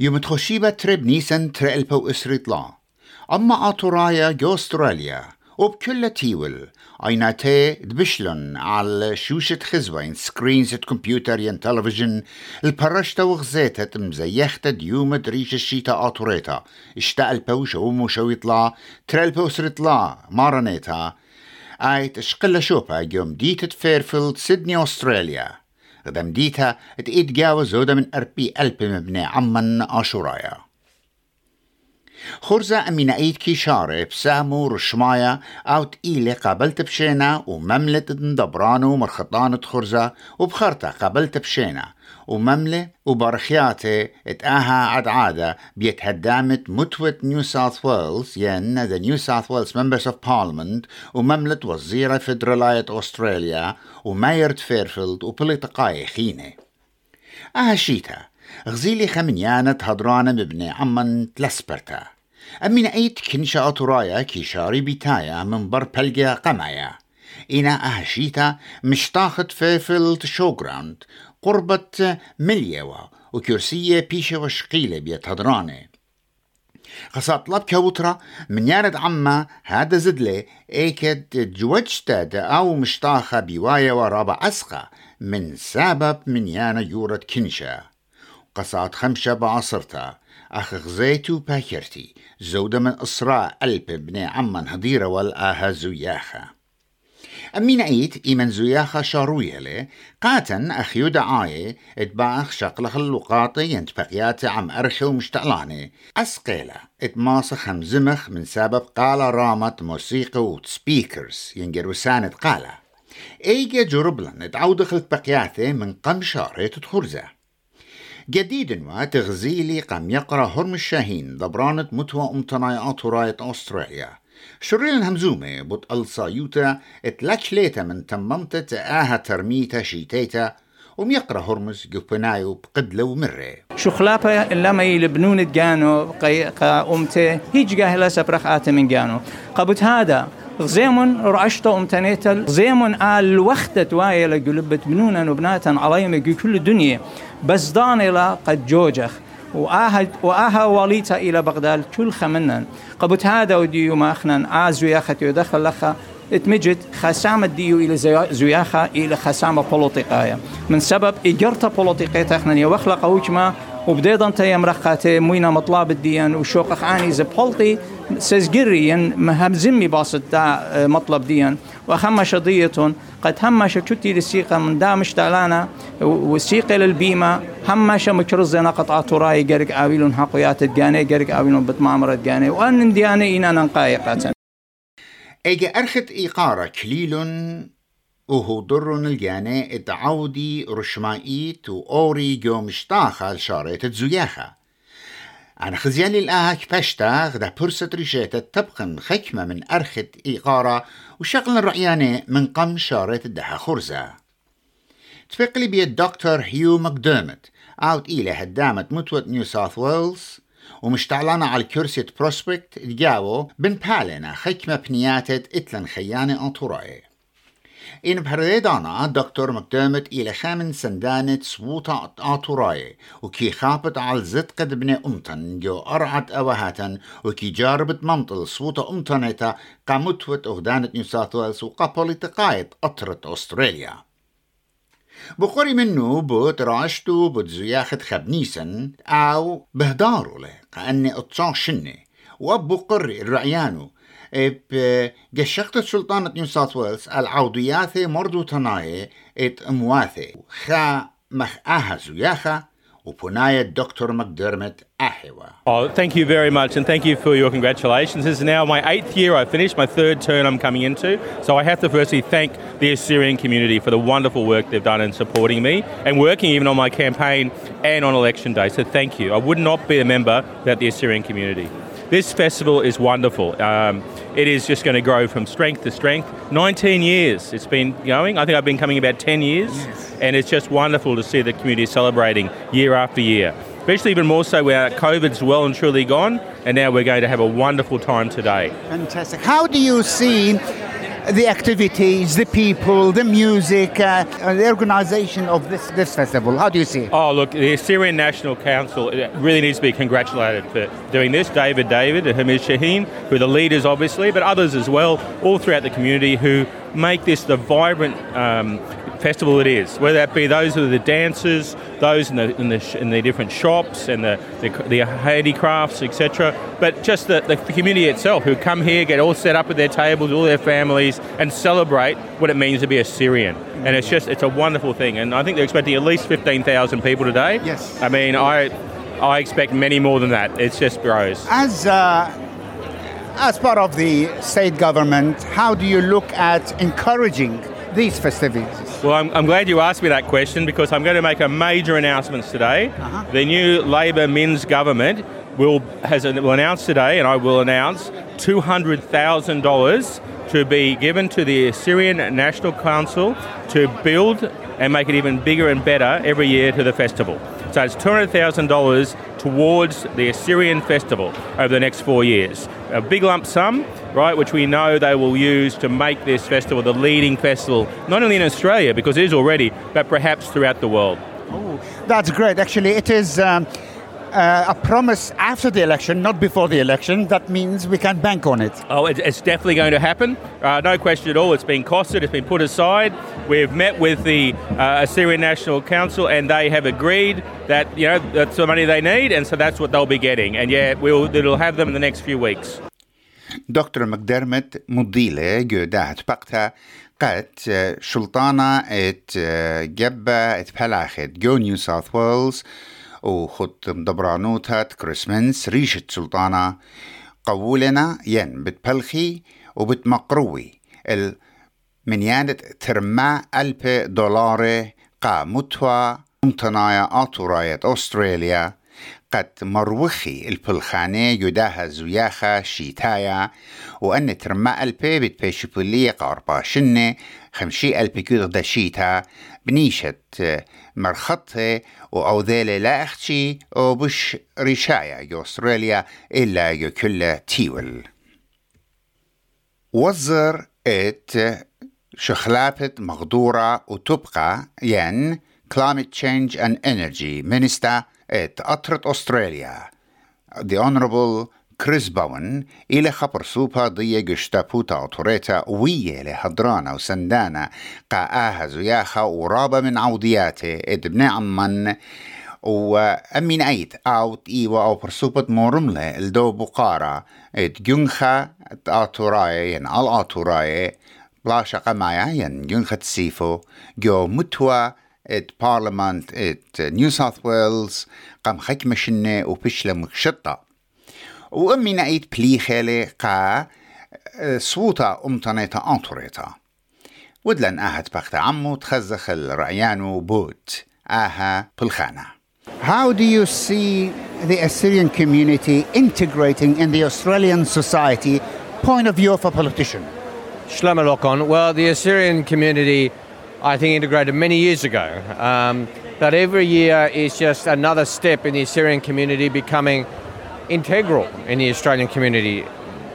يوم تخشيبة تريب نيسان ترقلبو إسريطلا أما آتورايا جو أستراليا وبكل تيول ايناتي دبشلن على شوشة خزوين سكرينز كمبيوتر ين تلفزيون البرشتا وغزيتت مزيخت ديوم دريش الشيتا آتوريتا. إشتا البوش ومو شويطلا ترلبو سرطلا مارانيتا. اي تشقل شوبا يوم ديتت فيرفيلد سيدني أستراليا. غدم ديتا ات ايد جاوز زودا من أربي ألب مبني عمن آشورايا. خرزة أمينة أيد كي شارب سامو رشمايا أو تقيلة قابلت بشينا ومملة دبرانو مرخطانة خرزة وبخرطة قابلت بشينا ومملة وبرخياتي اتآها عد عادة. بيتهدامت متوة نيو ساوث ويلز ين ذا نيو ساوث ويلز ممبرز اوف بارلمنت ومملة وزيرة فدرالاية أستراليا ومايرد فيرفيلد. وبوليتقاي خينة. أها شيتا. غزيلي خمنيانة هدرانة مبني عمن تلسبرتا. أمين أيت كنشا أطرايا كيشاري بيتايا من بر بلجا قمايا. إنا أهشيتا مشتاخت في فيلت شوغراند. قربة مليوا وكرسية بيشة وشقيلة بيت هدرانة. خاصة طلب كوترا من يارد عما هذا زدلي ايكد جوجتا أو مشتاخة بوايا ورابع أسقى من سبب من يانا يورد كنشا. قصات خمشة بعصرتا. أخ غزيتو باكرتي. زودة من إسراء ألب بني عمان هديرة والآها زياخة أمين أيت إيمن زياخة شاروية قاتن أخيو دعاية إتباخ شقلخ اللقاطي ينت بقيات عم أرخي ومشتعلاني أسقيلة اتماسخ خمزمخ من سبب قال رامت موسيقى وسبيكرز ينجر وساند قالة إيجا جربلن اتعودخ بقياته من قم شارة تخرزه جديد ما تغزيلي قام يقرأ هرم الشاهين ضبرانة متوى أمتناي راية أستراليا. شرين همزومة بوت الصايوتا اتلاتشليتا من تممتة آها ترميتا شيتيتا وميقرا هرمز جوبنايو بقدلو مرة شو خلافة لما يلبنون جانو قا أمتي هيج جاهلة سبرخ من جانو. قبت هذا غزيمون رعشتو امتنيتل غزيمون آل وقت وايا لقلبت بنونا وبناتا عليهم كل الدنيا بس دان إلى قد جوجخ. وآها وآها وليتا إلى بغداد كل خمنا قبت هذا وديو ما أخنا آز وياختي ودخل لخا. اتمجد خسامة ديو إلى زياخة إلى خسامة بوليتيقاية من سبب إجرتا بوليتيقية تخنا يوخلق وجما وبديضا تيم رخاتي موينا مطلاب الديان. وشوق عاني زبولتي. سزجري مهم زمي باسط دا آه، مطلب ديان. وخمش ضية قد همش شتي للسيقة من دامش تعلانا والسيقة للبيمة. همش مكرزنا قطعة تراي قرق آويلون حقيات الجاني قرق آويلون بتمامر الجاني وأن دياني إنا ننقايقة اجا أرخت إيقارة كليلون وهو درن الجاني اتعودي رشمائيت وأوري جو مشتاخة لشارة الزياخة أنا خزيالي الآهك بشتا غدا برسة ريشيتا تبقن خكمة من أرخت إيقارة وشغل الرعياني من قم شارة الدها خرزة. تفقلي بي الدكتور هيو مقدومت أوت إلى هدامة متوت نيو ساوث ويلز ومشتعلانة على كرسي بروسبكت تجاوو بن بالنا خكمة بنياتت إتلن خيانة أنطورائي. إن بهردانا دكتور مقدمت إلى خامن سندانة صوتا آتوراي وكي خابت على زد قد بني أمتن جو أرعت أوهاتا وكي جاربت ممطل صوتا أمتنتا قامتوت أغدانة نيو ساوث ويلز وقابولي تقايد أطرت أستراليا. بقري منه بوت راشتو بوت زياخت خبنيسن أو بهدارو له كأني أتصان شني وأبو قري الرعيانو بقشقت سلطانة نيو ساوث ويلز العودياثي مردو تناي ات امواثي خا مخ اها زياخا وبناية الدكتور مقدرمت أحوا. Oh, thank you very much and thank you for your congratulations. This is now my eighth year I finished, my third term I'm coming into. So I have to firstly thank the Assyrian community for the wonderful work they've done in supporting me and working even on my campaign and on election day. So thank you. I would not be a member without the Assyrian community. This festival is wonderful. Um, it is just going to grow from strength to strength. 19 years it's been going. I think I've been coming about 10 years, yes. and it's just wonderful to see the community celebrating year after year. Especially even more so where COVID's well and truly gone, and now we're going to have a wonderful time today. Fantastic. How do you see the activities, the people, the music, uh, the organization of this, this festival? How do you see it? Oh, look, the Assyrian National Council really needs to be congratulated for doing this. David David and Hamiz Shaheen, who are the leaders, obviously, but others as well, all throughout the community who make this the vibrant um, festival it is, whether that be those who are the dancers, those in the in the, in the different shops and the the, the handicrafts, etc. But just the, the community itself, who come here, get all set up with their tables, all their families, and celebrate what it means to be Assyrian. And it's just it's a wonderful thing. And I think they're expecting at least fifteen thousand people today. Yes. I mean, I I expect many more than that. It's just grows. As uh, as part of the state government, how do you look at encouraging these festivities? Well, I'm, I'm, glad you asked me that question because I'm going to make a major announcement today. Uh-huh. The new Labor Minns government will has will announce today, and I will announce two hundred thousand dollars to be given to the Assyrian National Council to build and make it even bigger and better every year to the festival. So it's $200,000 towards the Assyrian festival over the next four years. A big lump sum, right, which we know they will use to make this festival the leading festival, not only in Australia, because it is already, but perhaps throughout the world. Oh, that's great. Actually, it is. Um uh, a promise after the election, not before the election. That means we can bank on it. Oh, it's definitely going to happen. Uh, no question at all. It's been costed, it's been put aside. We've met with the uh, Assyrian National Council and they have agreed that, you know, that's the money they need and so that's what they'll be getting. And yeah, we'll, it'll have them in the next few weeks. دكتور مقدرمت مضيلة جودات بقتا قد شلطانة ات جبة ات بلاخت جو نيو ساوث ويلز وخط مدبرانوتات كريسمنس ريشة سلطانة. قولنا ين بتبلخي وبتمقروي. من يانت ترما ألف دولار قا متوى ممتنايا آتوراية أستراليا. قد مروخي البلخانة يداها زياخة شيتايا وأن ترما ألبي بتبيشبولية قاربا شنة خمشي ألبي كيض دشيتا بنيشة مرخطة وأوذيلة لا أختي وبش رشايا يو أستراليا إلا يو كل تيول. وزر إت شخلابت مغدورة وتبقى ين Climate Change and Energy. Minister ات أطرت أستراليا The Honorable كريس باون إلى خبر سوبا ضي جشتابوتا أوتوريتا ويا لهدرانا وسندانا قاها زياخا ورابا من عودياته ادبن عمان وأمين أيت أوت إيوا أو برسوبة مورملة الدو بقارة. ات جنخا آتوراي ين على آتوراي بلاشا قمايا ين جنخة سيفو جو متوا ات بارلمانت ات نيو ساوث ويلز قام خكمشنة وبشلة مكشطة وأمي نأيت بليخالي قا صوتا أمتنيتا أنطوريتا ودلن آهت بخت عمو تخزخ الرعيانو بوت آها بالخانة How do you see the Assyrian community integrating in the Australian society? Point of view of a politician. Shlomo Lokon. Well, the Assyrian community, I think, integrated many years ago. Um, but every year is just another step in the Assyrian community becoming integral in the Australian community,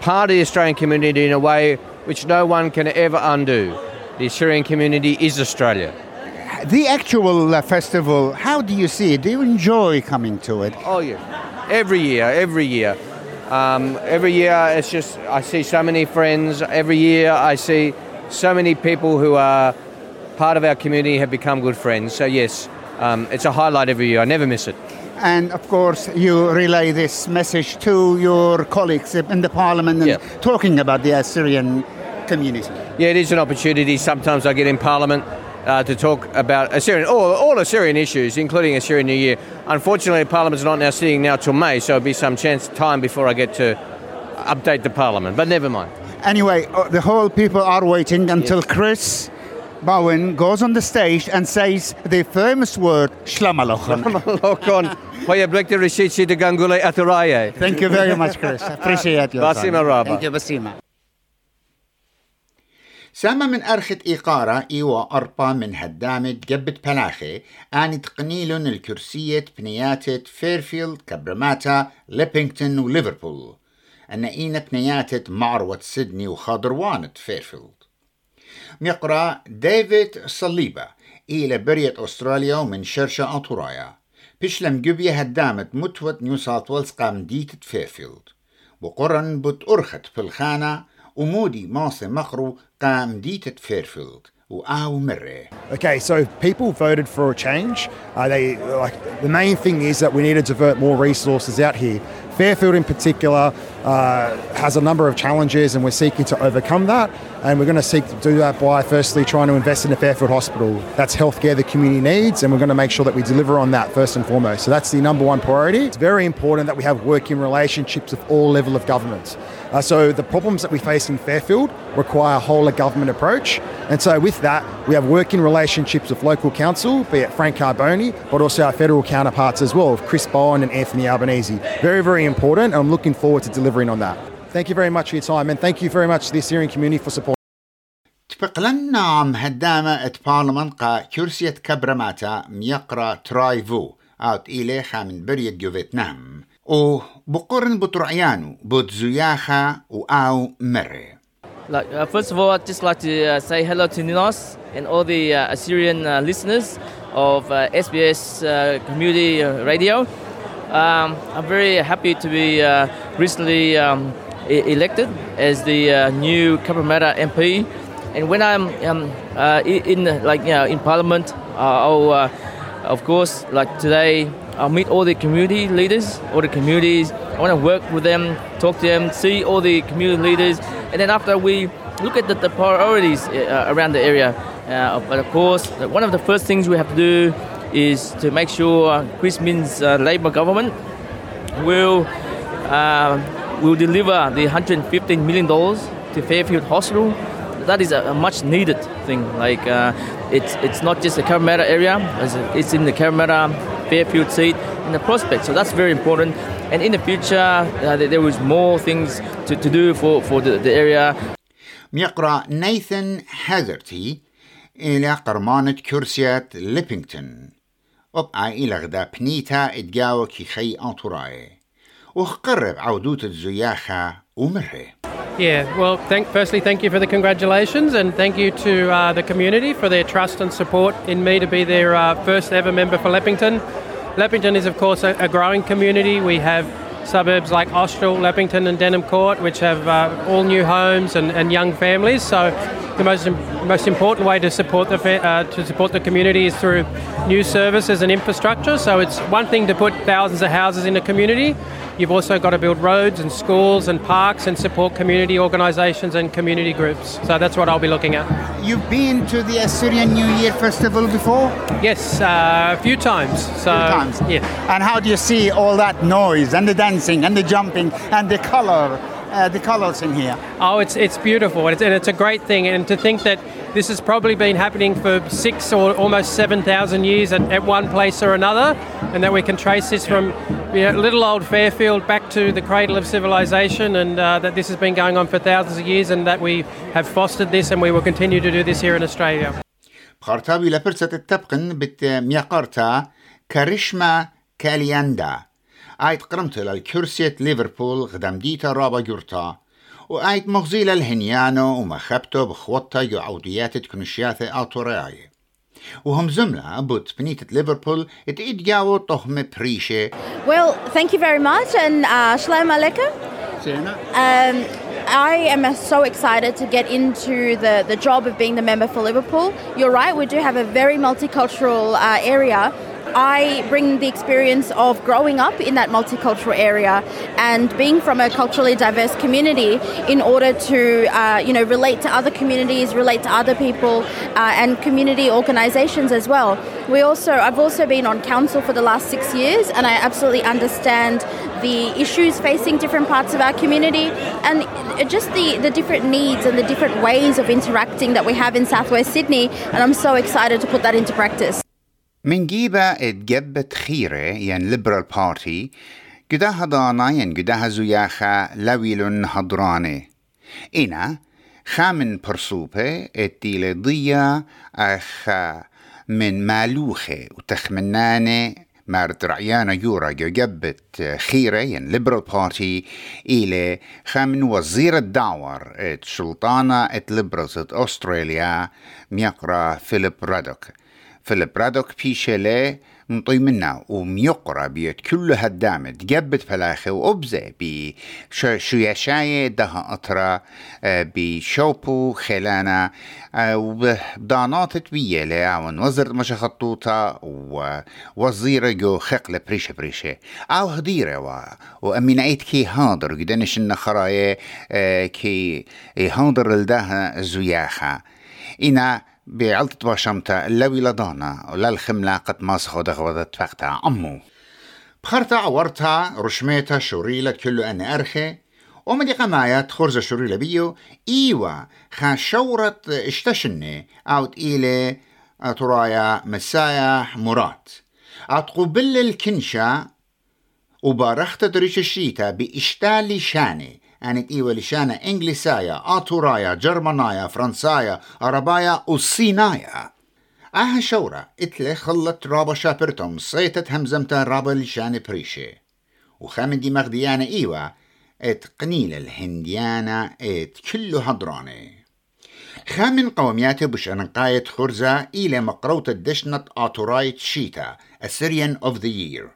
part of the Australian community in a way which no one can ever undo. The Assyrian community is Australia. The actual uh, festival, how do you see it? Do you enjoy coming to it? Oh, yeah. Every year, every year. Um, every year, it's just, I see so many friends. Every year, I see so many people who are part of our community have become good friends. So, yes, um, it's a highlight every year. I never miss it. And of course, you relay this message to your colleagues in the parliament and yeah. talking about the Assyrian community. Yeah, it is an opportunity. Sometimes I get in parliament uh, to talk about Assyrian, all, all Assyrian issues, including Assyrian New Year. Unfortunately, Parliament's not now sitting now till May, so it'll be some chance time before I get to update the Parliament. But never mind. Anyway, uh, the whole people are waiting until yes. Chris Bowen goes on the stage and says the famous word Shlamalochon. Thank you very much, Chris. Appreciate you. Basima Rabba. Thank you, Basima. سامة من أرخة إيقارة إيوا أربا من هدامة جبت بلاخي آني تقنيلون الكرسية بنياتة فيرفيلد كبرماتا ليبينغتون وليفربول أن إينا بنياتة معروة سيدني وخاضروانة فيرفيلد ميقرا ديفيد صليبة إلى برية أستراليا ومن شرشة أطورايا بشلم جبية هدامت متوت نيو ساوث ويلز قام ديتت فيرفيلد. وقرن بت أرخت في الخانة ومودي ماسي مقرو قام ديتت فيرفيلد. Okay, so people voted for a change. Uh, they like the main thing is that we need to divert more resources out here. Fairfield, in particular, uh, has a number of challenges, and we're seeking to overcome that. And we're going to seek to do that by firstly trying to invest in the Fairfield Hospital. That's healthcare the community needs, and we're going to make sure that we deliver on that first and foremost. So that's the number one priority. It's very important that we have working relationships with all level of government. Uh, so the problems that we face in Fairfield require a whole of government approach. And so with that, we have working relationships with local council, be it Frank Carboni, but also our federal counterparts as well, Chris Bowen and Anthony Albanese. Very, very important, and I'm looking forward to delivering on that. Thank you very much for your time, and thank you very much to the Assyrian community for support. تبقلنا عم هدامة ات بارلمان قا كرسية كبرماتا ميقرا ترايفو اوت إلي خامن برية جو فيتنام و بقرن بطرعيانو بوتزوياخا و او مري Like, uh, first of all, I'd just like to uh, say hello to Ninos and all the uh, Assyrian uh, listeners of uh, SBS uh, Community Radio. Um, I'm very happy to be recently um, e- elected as the new Cabramatta MP. And when I'm um, in like you know in Parliament, I'll of course like today I'll meet all the community leaders, all the communities. I want to work with them, talk to them, see all the community leaders, and then after we look at the, the priorities uh, around the area. Uh, but of course, one of the first things we have to do is to make sure Chris Min's uh, Labour government will uh, will deliver the 115 million dollars to Fairfield Hospital. That is a, a much needed thing. Like uh, it's it's not just the Cabramatta area; it's in the Cabramatta Fairfield seat in the prospect. So that's very important. And in the future, uh, there was more things to, to do for, for the, the area. ميقرأ نيثن هازرتي إلى قرمانة كرسيات ليبينغتون وبقى إلى غدا بنيتا إدجاو كي خي أنطوراي وقرب عودوت الزياخة ومره Yeah, well, thank, firstly, thank you for the congratulations and thank you to uh, the community for their trust and support in me to be their uh, first ever member for Leppington. Leppington is, of course, a, a growing community. We have suburbs like Austral, Leppington, and Denham Court, which have uh, all new homes and, and, young families. So, the most most important way to support the uh, to support the community is through new services and infrastructure. So, it's one thing to put thousands of houses in a community, You've also got to build roads and schools and parks and support community organisations and community groups. So that's what I'll be looking at. You've been to the Assyrian New Year Festival before? Yes, uh, a few times. So, a few times. Yeah. And how do you see all that noise and the dancing and the jumping and the colour? Uh, the colours in here. Oh, it's it's beautiful, it's, and it's a great thing. And to think that this has probably been happening for six or almost 7,000 years at, at, one place or another, and that we can trace this from you know, little old Fairfield back to the cradle of civilization, and uh, that this has been going on for thousands of years, and that we have fostered this and we will continue to do this here in Australia. بخارتاوي لبرسة التبقن بت ميقارتا كاريشما كالياندا آيت قرمت للكرسية ليفربول غدام ديتا رابا جورتا وآيت مغزيل الهنيانو ومخبتو بخوطة يو عوديات كنشياثة آتوراي وهم زملة بوت بنيتة ليفربول اتقيد جاو طهمة بريشة Well, thank you very much and uh, Shalom Aleichem. Um, I am so excited to get into the, the job of being the member for Liverpool. You're right, we do have a very multicultural uh, area I bring the experience of growing up in that multicultural area and being from a culturally diverse community in order to, uh, you know, relate to other communities, relate to other people, uh, and community organisations as well. We also, I've also been on council for the last six years, and I absolutely understand the issues facing different parts of our community and just the, the different needs and the different ways of interacting that we have in southwest Sydney. And I'm so excited to put that into practice. من جيبا اتجبت خيرة ين ليبرال بارتي قداها دانا ين قداها زياخا لويل هضراني إنا خامن برسوبة اتيل ضيا أخ من مالوخة وتخمنانة مارت رعيانا يورا جبت خيرة ين ليبرال بارتي إلى خامن وزير الدعور ات سلطانة ات ليبرالز ات أستراليا ميقرأ فيليب رادوك فيليب رادوك بيشيلي مطي منا وميقرأ بيت كل هدامة جبت فلاخي وأبزة بي شو يشاي دها أطرا آه، بشوبو خلانا آه، وبدانات بيالي ونوزرت مش خطوطة ووزيرة جو خقلة بريشة بريشة. أو هديرة و وأمين عيد كي هادر قدنش إن آه، كي هادر لدها زياخة. إنا بعلت باشمتا اللوي لدانا ولا الخملة قد ما سخودة غوضت فقتا عمو. بخرتا عورتا رشميتا شوريلة كلو أن أرخي ومدي قمايات خرزة شوريلة بيو إيوا خا شورت اشتشني أو تقيلة ترايا مسايا مرات أتقبل الكنشة وبارخت دريش الشيتا بإشتالي شاني أنت إيوة لشانة إنجليسايا آتورايا جرمانايا فرنسايا عربايا وصينايا. آها شورة إتلي خلت رابا شابرتم صيتت همزمتا رابا لشان بريشي وخامن دي مغديانة إيوة إت قنيل الهنديانة إت كله هدراني خامن قومياته بش أنقاية خرزة إلى مقروطة دشنة آتورايت شيتا السيريان أوف ذا يير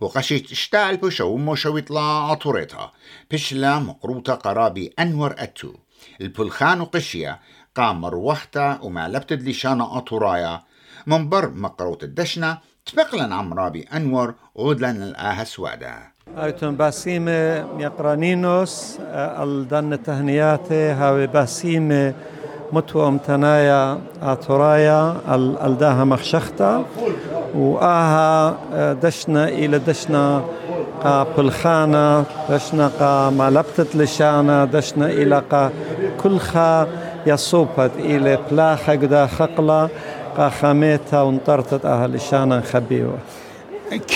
وقشيت اشتعل بشو ومشو يطلع عطورتها بشلا مقروطة قرابي أنور أتو. البلخان وقشية. قام مروحتا وما لبتد لشانا أطورايا. من بر مقروط الدشنة. تبقلن عمرابي أنور ودلن الآها سوادا. أيتون باسيمة يقرانينوس الدن تهنياتي هاوي باسيمة متوم تنايا آتورايا الداها مخشختا وآها دشنا إلى دشنا قا بلخانة دشنا قا مالبتت لشانا دشنا إلى قا كل خا يصوبت إلى بلاخة قدا خقلة قا خاميتا وانطرتت أها لشانا خبيوة.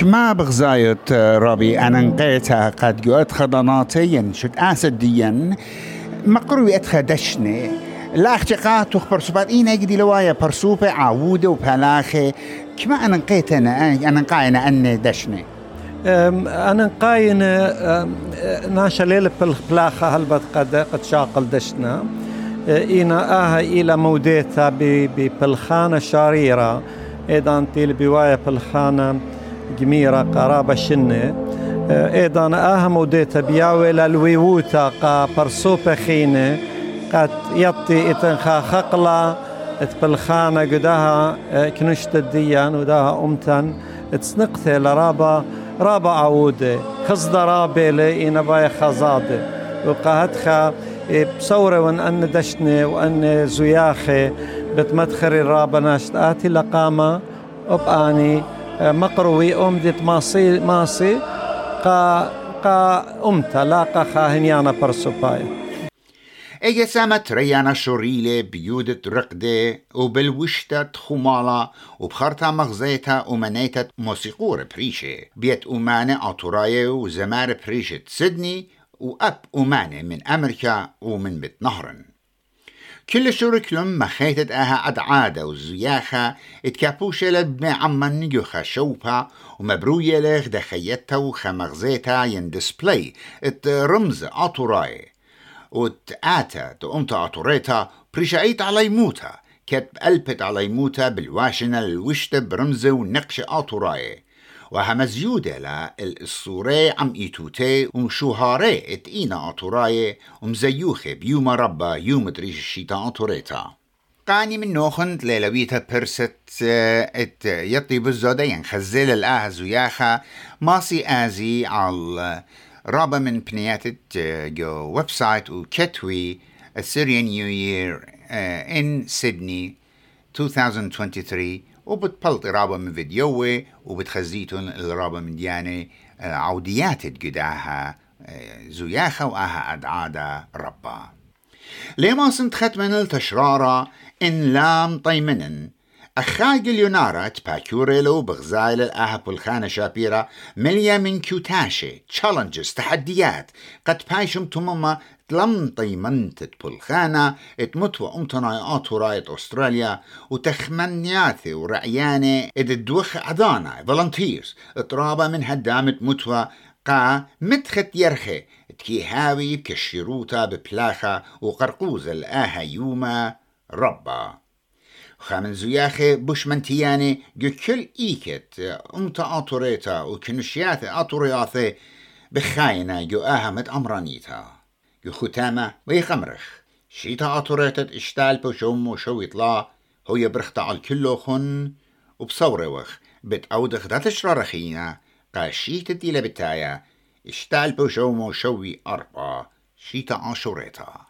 كما بغزايت ربي أنا نقيتها قد جوات خضناتي شد أسد ديا مقروي أتخدشني دشني لا اختقات تخبر سبات إينا يقدي لوايا برسوبة عودة وبلاخة. كما أنا نقيت أنا أنا نقاينا أني دشني أنا نقاين ناشا ليلة بالبلاخة هلبت قد قد شاقل دشنا إينا آها إلى موديتا ببلخانة شريرة إيضا تيل بوايا بلخانة جميرة قرابة شنة. إيضا آها موديتا بياوي للويوتا قا برسوبة خينة. قد يطي إتنخا خقلة اتبلخانة قداها آه، كنشت الديان وداها أمتن تسنقثي لرابا رابا عودة خزد رابي لإينا باي خزادة وقاهتخا بصورة وان أن دشني وأن زياخي بتمدخر الرابا ناشت. آتي لقامة أبقاني مقروي أمدت ماسي ماسي قا قا أمتا لاقا خاهنيانا برسوباي اجا سامت ريانا شوريلة بيودة رقدة وبالوشتة خمالة وبخرطة مغزيتها ومنيتة موسيقور بريشة بيت أمانة أطراية وزمار بريشة سيدني وأب أمانة من أمريكا ومن بيت نهرن. كل شركلم مخيتت أها عادة وزياخة اتكابوشة لبني عمان نجوخة شوبها ومبروية لغ دخيتها وخمغزيتها ين ديسبلاي ات رمز أطراي وتآتا تقوم تعطوريتا بريشايت على موتا كتب قلبت على موتا بالواشنة الوشتة برمزة ونقش آطوراي وها مزيودة للصورة عم إيتوتي ومشوهاري اتقينا آطوراي ومزيوخة بيوم ربا يوم تريش الشيطان آطوريتا قاني من نوخن ليلويتا برست ات يطي بالزودين خزيل الآهز وياخا ماسي آزي على رابع من بنياتت جو ويب سايت وكتوي السيريان نيو يير ان سيدني 2023 وبتبلط رابع من فيديوه وبتخزيتون الرابع من ديانة عوديات قداها زياخة وآها أدعادة ربا. لما سنت ختمن التشرارة إن لام طيمنن. أخاي اليونارا تباكوريلو بغزايل الآها بلخانة شابيرا مليا من كيوتاشي تشالنجز تحديات. قد بايشم تمما تلم طيمنت بلخانة اتمتوا امتنا آتوراية أستراليا وتخمنياثي ورعياني اد الدوخ عدانا فولنتيرز اطرابة من هدامة متوى قا متخت يرخي. تكي هاوي بكشيروتا ببلاخة وقرقوز الآها يوما ربا. خامن زياخي بوش منتياني جو كل إيكت امتا آتوريتا وكنشياثي آتورياثي بخاينة جو آهمت أمرانيتا جو ختامة ويخمرخ شيتا آتوريتت اشتال بوشوم وشو يطلع هو يبرخت على كله خن وبصوروخ بتأودخ داتش رخينا قاشيت الديلة بتايا اشتال بوشوم وشوي أربعة شيتا آشوريتا